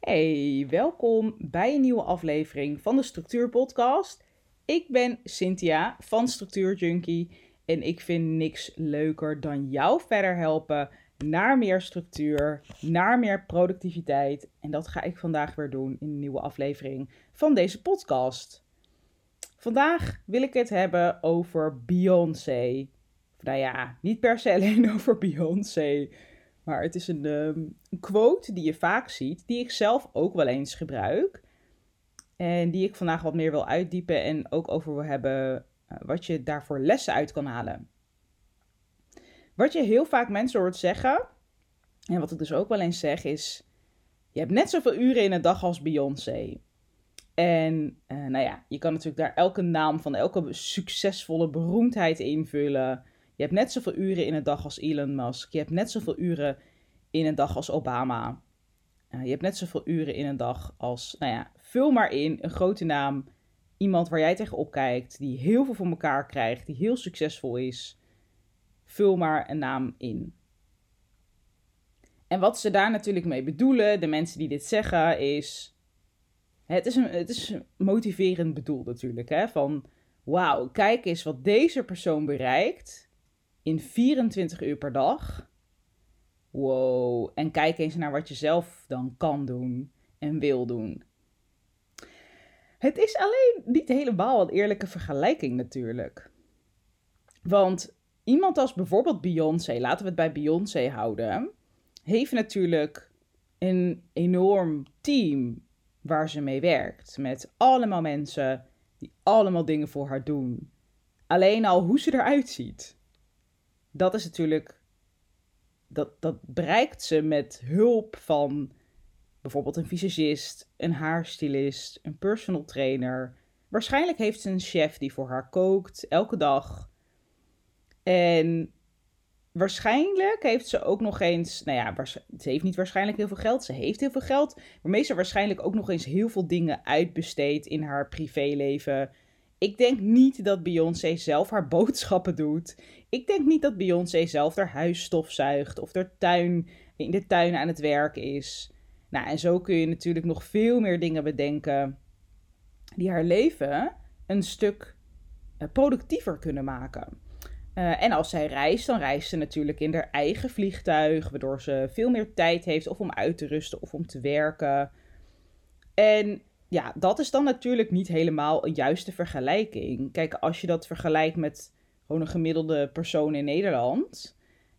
Hey, welkom bij een nieuwe aflevering van de Structuur Podcast. Ik ben Cynthia van Structuur Junkie en ik vind niks leuker dan jou verder helpen naar meer structuur, naar meer productiviteit. En dat ga ik vandaag weer doen in een nieuwe aflevering van deze podcast. Vandaag wil ik het hebben over Beyoncé. Nou ja, niet per se alleen over Beyoncé. Maar het is een, ehm, een quote die je vaak ziet, die ik zelf ook wel eens gebruik. En die ik vandaag wat meer wil uitdiepen en ook over wil hebben uh, wat je daarvoor lessen uit kan halen. Wat je heel vaak mensen hoort zeggen, en wat ik dus ook wel eens zeg, is: Je hebt net zoveel uren in een dag als Beyoncé. En uh, nou ja, je kan natuurlijk daar elke naam van elke succesvolle beroemdheid invullen. Je hebt net zoveel uren in een dag als Elon Musk. Je hebt net zoveel uren in een dag als Obama. Uh, je hebt net zoveel uren in een dag als, nou ja, vul maar in een grote naam. Iemand waar jij tegenop kijkt, die heel veel voor elkaar krijgt, die heel succesvol is. Vul maar een naam in. En wat ze daar natuurlijk mee bedoelen, de mensen die dit zeggen, is. Het is, een, het is motiverend bedoeld natuurlijk. Hè? Van wauw, kijk eens wat deze persoon bereikt in 24 uur per dag. Wow, en kijk eens naar wat je zelf dan kan doen en wil doen. Het is alleen niet helemaal een eerlijke vergelijking natuurlijk. Want iemand als bijvoorbeeld Beyoncé, laten we het bij Beyoncé houden, heeft natuurlijk een enorm team waar ze mee werkt. Met allemaal mensen die allemaal dingen voor haar doen. Alleen al hoe ze eruit ziet dat is natuurlijk. Dat, dat bereikt ze met hulp van bijvoorbeeld een visagist, een haarstylist, een personal trainer. Waarschijnlijk heeft ze een chef die voor haar kookt elke dag. En waarschijnlijk heeft ze ook nog eens, nou ja, ze heeft niet waarschijnlijk heel veel geld, ze heeft heel veel geld, maar meestal waarschijnlijk ook nog eens heel veel dingen uitbesteed in haar privéleven. Ik denk niet dat Beyoncé zelf haar boodschappen doet. Ik denk niet dat Beyoncé zelf haar huis stofzuigt of haar tuin, in de tuin aan het werk is. Nou, en zo kun je natuurlijk nog veel meer dingen bedenken die haar leven een stuk eh, productiever kunnen maken. Uh, en als zij reist, dan reist ze natuurlijk in haar eigen vliegtuig, waardoor ze veel meer tijd heeft of om uit te rusten of om te werken. En ja, dat is dan natuurlijk niet helemaal een juiste vergelijking. Kijk, als je dat vergelijkt met gewoon een gemiddelde persoon in Nederland,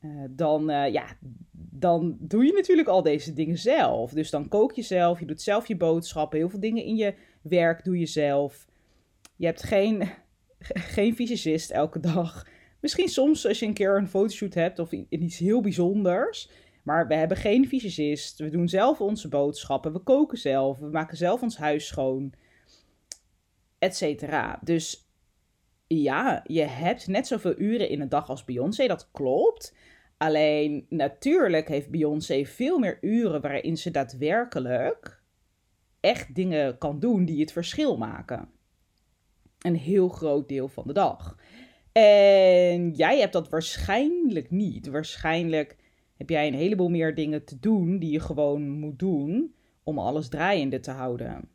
uh, dan, uh, ja, dan doe je natuurlijk al deze dingen zelf. Dus dan kook je zelf, je doet zelf je boodschappen, heel veel dingen in je werk doe je zelf. Je hebt geen, geen visagist elke dag. Misschien soms als je een keer een fotoshoot hebt of iets heel bijzonders. Maar we hebben geen visagist. We doen zelf onze boodschappen. We koken zelf. We maken zelf ons huis schoon. Etcetera. Dus ja, je hebt net zoveel uren in een dag als Beyoncé. Dat klopt. Alleen natuurlijk heeft Beyoncé veel meer uren waarin ze daadwerkelijk echt dingen kan doen die het verschil maken. Een heel groot deel van de dag. En jij hebt dat waarschijnlijk niet. Waarschijnlijk heb jij een heleboel meer dingen te doen die je gewoon moet doen om alles draaiende te houden.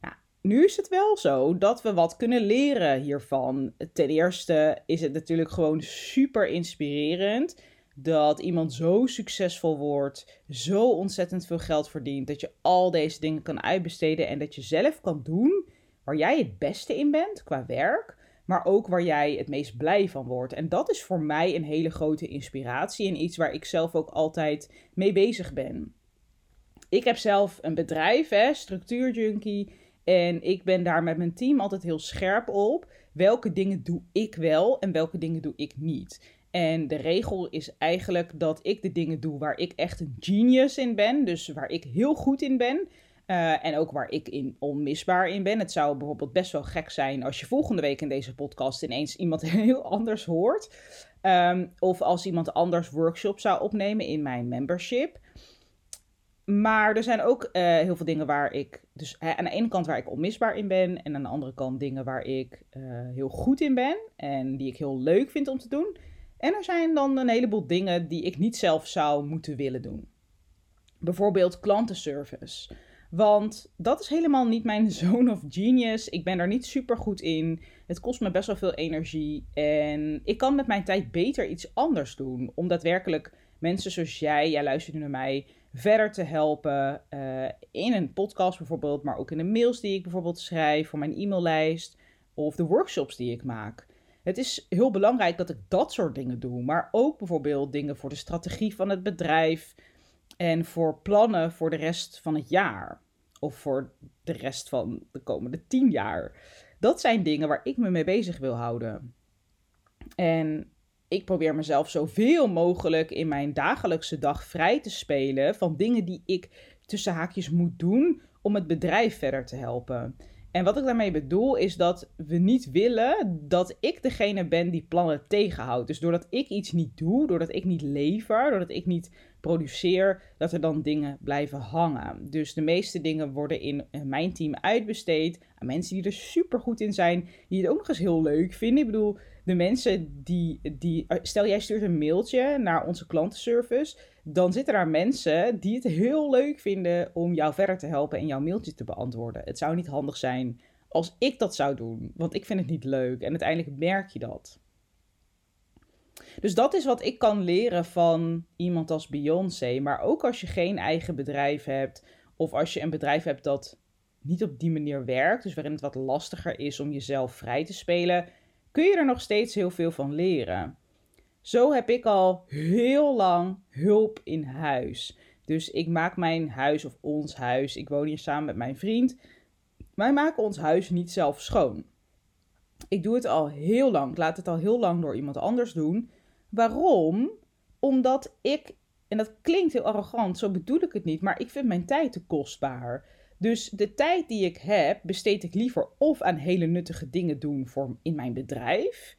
Nou, nu is het wel zo dat we wat kunnen leren hiervan. Ten eerste is het natuurlijk gewoon super inspirerend dat iemand zo succesvol wordt, zo ontzettend veel geld verdient, dat je al deze dingen kan uitbesteden en dat je zelf kan doen waar jij het beste in bent qua werk maar ook waar jij het meest blij van wordt. En dat is voor mij een hele grote inspiratie en iets waar ik zelf ook altijd mee bezig ben. Ik heb zelf een bedrijf, hè, Structuurjunkie, en ik ben daar met mijn team altijd heel scherp op. Welke dingen doe ik wel en welke dingen doe ik niet? En de regel is eigenlijk dat ik de dingen doe waar ik echt een genius in ben, dus waar ik heel goed in ben. Uh, en ook waar ik in onmisbaar in ben. Het zou bijvoorbeeld best wel gek zijn als je volgende week in deze podcast ineens iemand heel anders hoort. Um, of als iemand anders workshops zou opnemen in mijn membership. Maar er zijn ook uh, heel veel dingen waar ik. Dus hè, aan de ene kant waar ik onmisbaar in ben. En aan de andere kant dingen waar ik uh, heel goed in ben. En die ik heel leuk vind om te doen. En er zijn dan een heleboel dingen die ik niet zelf zou moeten willen doen. Bijvoorbeeld klantenservice. Want dat is helemaal niet mijn zone of genius. Ik ben daar niet super goed in. Het kost me best wel veel energie. En ik kan met mijn tijd beter iets anders doen. Om daadwerkelijk mensen zoals jij, jij luistert nu naar mij, verder te helpen. Uh, in een podcast bijvoorbeeld, maar ook in de mails die ik bijvoorbeeld schrijf voor mijn e-maillijst. Of de workshops die ik maak. Het is heel belangrijk dat ik dat soort dingen doe. Maar ook bijvoorbeeld dingen voor de strategie van het bedrijf. En voor plannen voor de rest van het jaar. Of voor de rest van de komende tien jaar. Dat zijn dingen waar ik me mee bezig wil houden. En ik probeer mezelf zoveel mogelijk in mijn dagelijkse dag vrij te spelen van dingen die ik tussen haakjes moet doen om het bedrijf verder te helpen. En wat ik daarmee bedoel is dat we niet willen dat ik degene ben die plannen tegenhoudt. Dus doordat ik iets niet doe, doordat ik niet lever, doordat ik niet produceer, dat er dan dingen blijven hangen. Dus de meeste dingen worden in mijn team uitbesteed aan mensen die er super goed in zijn, die het ook nog eens heel leuk vinden. Ik bedoel, de mensen die, die eh, stel jij stuurt een mailtje naar onze klantenservice, dan zitten daar mensen die het heel leuk vinden om jou verder te helpen en jouw mailtje te beantwoorden. Het zou niet handig zijn als ik dat zou doen, want ik vind het niet leuk en uiteindelijk merk je dat. Dus dat is wat ik kan leren van iemand als Beyoncé. Maar ook als je geen eigen bedrijf hebt, of als je een bedrijf hebt dat niet op die manier werkt, dus waarin het wat lastiger is om jezelf vrij te spelen, kun je er nog steeds heel veel van leren. Zo heb ik al heel lang hulp in huis. Dus ik maak mijn huis of ons huis. Ik woon hier samen met mijn vriend. Wij maken ons huis niet zelf schoon. Ik doe het al heel lang. Ik laat het al heel lang door iemand anders doen. Waarom? Omdat ik, en dat klinkt heel arrogant, zo bedoel ik het niet, maar ik vind mijn tijd te kostbaar. Dus de tijd die ik heb, besteed ik liever of aan hele nuttige dingen doen voor in mijn bedrijf,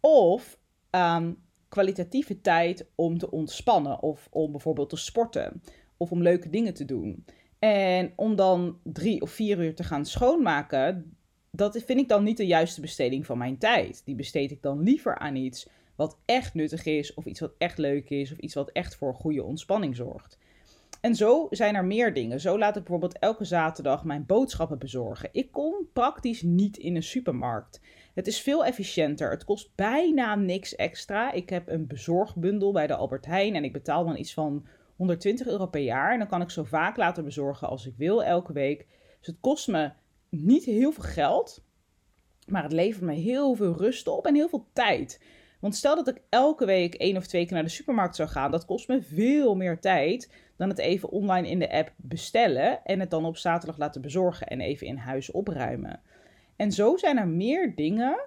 of aan kwalitatieve tijd om te ontspannen, of om bijvoorbeeld te sporten, of om leuke dingen te doen. En om dan drie of vier uur te gaan schoonmaken, dat vind ik dan niet de juiste besteding van mijn tijd. Die besteed ik dan liever aan iets wat echt nuttig is, of iets wat echt leuk is, of iets wat echt voor goede ontspanning zorgt. En zo zijn er meer dingen. Zo laat ik bijvoorbeeld elke zaterdag mijn boodschappen bezorgen. Ik kom praktisch niet in een supermarkt. Het is veel efficiënter. Het kost bijna niks extra. Ik heb een bezorgbundel bij de Albert Heijn en ik betaal dan iets van 120 euro per jaar. En dan kan ik zo vaak laten bezorgen als ik wil elke week. Dus het kost me niet heel veel geld, maar het levert me heel veel rust op en heel veel tijd. Want stel dat ik elke week één of twee keer naar de supermarkt zou gaan, dat kost me veel meer tijd dan het even online in de app bestellen en het dan op zaterdag laten bezorgen en even in huis opruimen. En zo zijn er meer dingen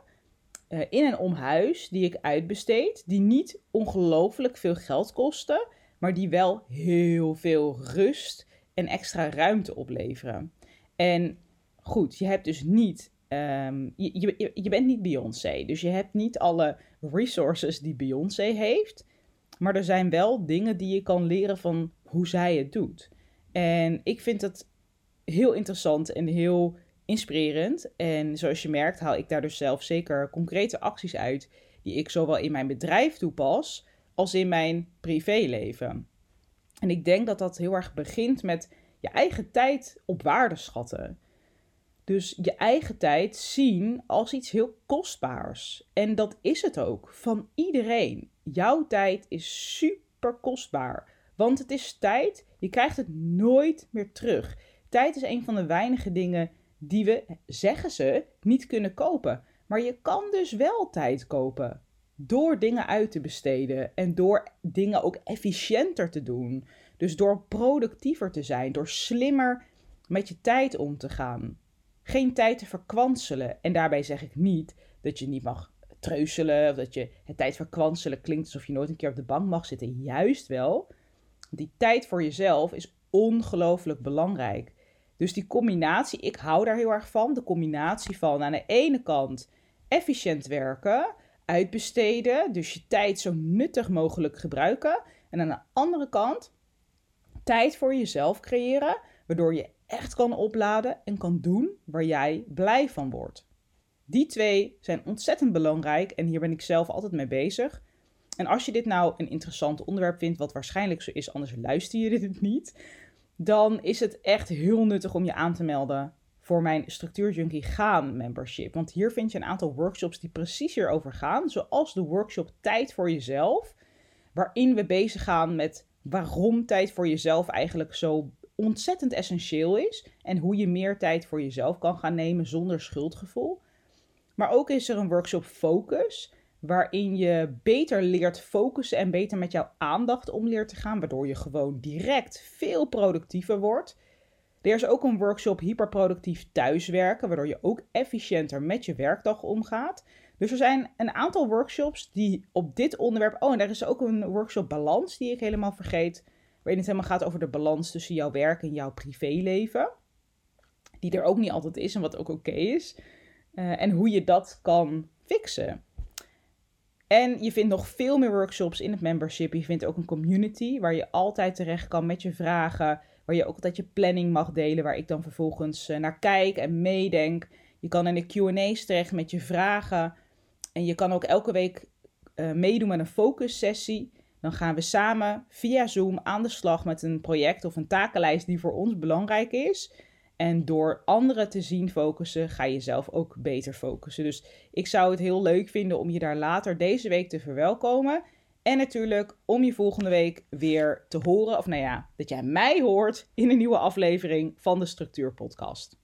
uh, in en om huis die ik uitbesteed, die niet ongelooflijk veel geld kosten, maar die wel heel veel rust en extra ruimte opleveren. En goed, je hebt dus niet Ehm, je, je, je, bent niet Beyoncé, dus je hebt niet alle resources die Beyoncé heeft. Maar er zijn wel dingen die je kan leren van hoe zij het doet. En ik vind het heel interessant en heel inspirerend. En zoals je merkt, haal ik daar dus zelf zeker concrete acties uit die ik zowel in mijn bedrijf toepas als in mijn privéleven. En ik denk dat dat heel erg begint met je eigen tijd op waarde schatten. Dus je eigen tijd zien als iets heel kostbaars. En dat is het ook van iedereen. Jouw tijd is super kostbaar. Want het is tijd, je krijgt het nooit meer terug. Tijd is een van de weinige dingen die we, zeggen ze, niet kunnen kopen. Maar je kan dus wel tijd kopen. Door dingen uit te besteden en door dingen ook efficiënter te doen. Dus door productiever te zijn, door slimmer met je tijd om te gaan geen tijd te verkwanselen. En daarbij zeg ik niet dat je niet mag treuzelen of dat je het tijd verkwanselen klinkt alsof je nooit een keer op de bank mag zitten. Juist wel. Die tijd voor jezelf is ongelooflijk belangrijk. Dus die combinatie, ik hou daar heel erg van. De combinatie van aan de ene kant efficiënt werken, uitbesteden, dus je tijd zo nuttig mogelijk gebruiken. En aan de andere kant tijd voor jezelf creëren, waardoor je echt kan opladen en kan doen waar jij blij van wordt. Die twee zijn ontzettend belangrijk en hier ben ik zelf altijd mee bezig. En als je dit nou een interessant onderwerp vindt, wat waarschijnlijk zo is, anders luister je dit niet, dan is het echt heel nuttig om je aan te melden voor mijn Structuur Junkie Gaan membership. Want hier vind je een aantal workshops die precies hierover gaan, zoals de workshop Tijd voor Jezelf, waarin we bezig gaan met waarom tijd voor jezelf eigenlijk zo ontzettend essentieel is en hoe je meer tijd voor jezelf kan gaan nemen zonder schuldgevoel. Maar ook is er een workshop Focus, waarin je beter leert focussen en beter met jouw aandacht om leert te gaan, waardoor je gewoon direct veel productiever wordt. Er is ook een workshop hyperproductief thuiswerken, waardoor je ook efficiënter met je werkdag omgaat. Dus er zijn een aantal workshops die op dit onderwerp. Oh, en er is ook een workshop balans die ik helemaal vergeet. Waarin het helemaal gaat over de balans tussen jouw werk en jouw privéleven. Die er ook niet altijd is en wat ook oké is. Uh, en hoe je dat kan fixen. En je vindt nog veel meer workshops in het membership. Je vindt ook een community waar je altijd terecht kan met je vragen. Waar je ook altijd je planning mag delen. Waar ik dan vervolgens uh, naar kijk en meedenk. Je kan in de QA's terecht met je vragen. En je kan ook elke week uh, meedoen met een focus sessie. Dan gaan we samen via Zoom aan de slag met een project of een takenlijst die voor ons belangrijk is. En door anderen te zien focussen, ga je zelf ook beter focussen. Dus ik zou het heel leuk vinden om je daar later deze week te verwelkomen. En natuurlijk om je volgende week weer te horen, of nou ja, dat jij mij hoort in een nieuwe aflevering van de Structuur Podcast.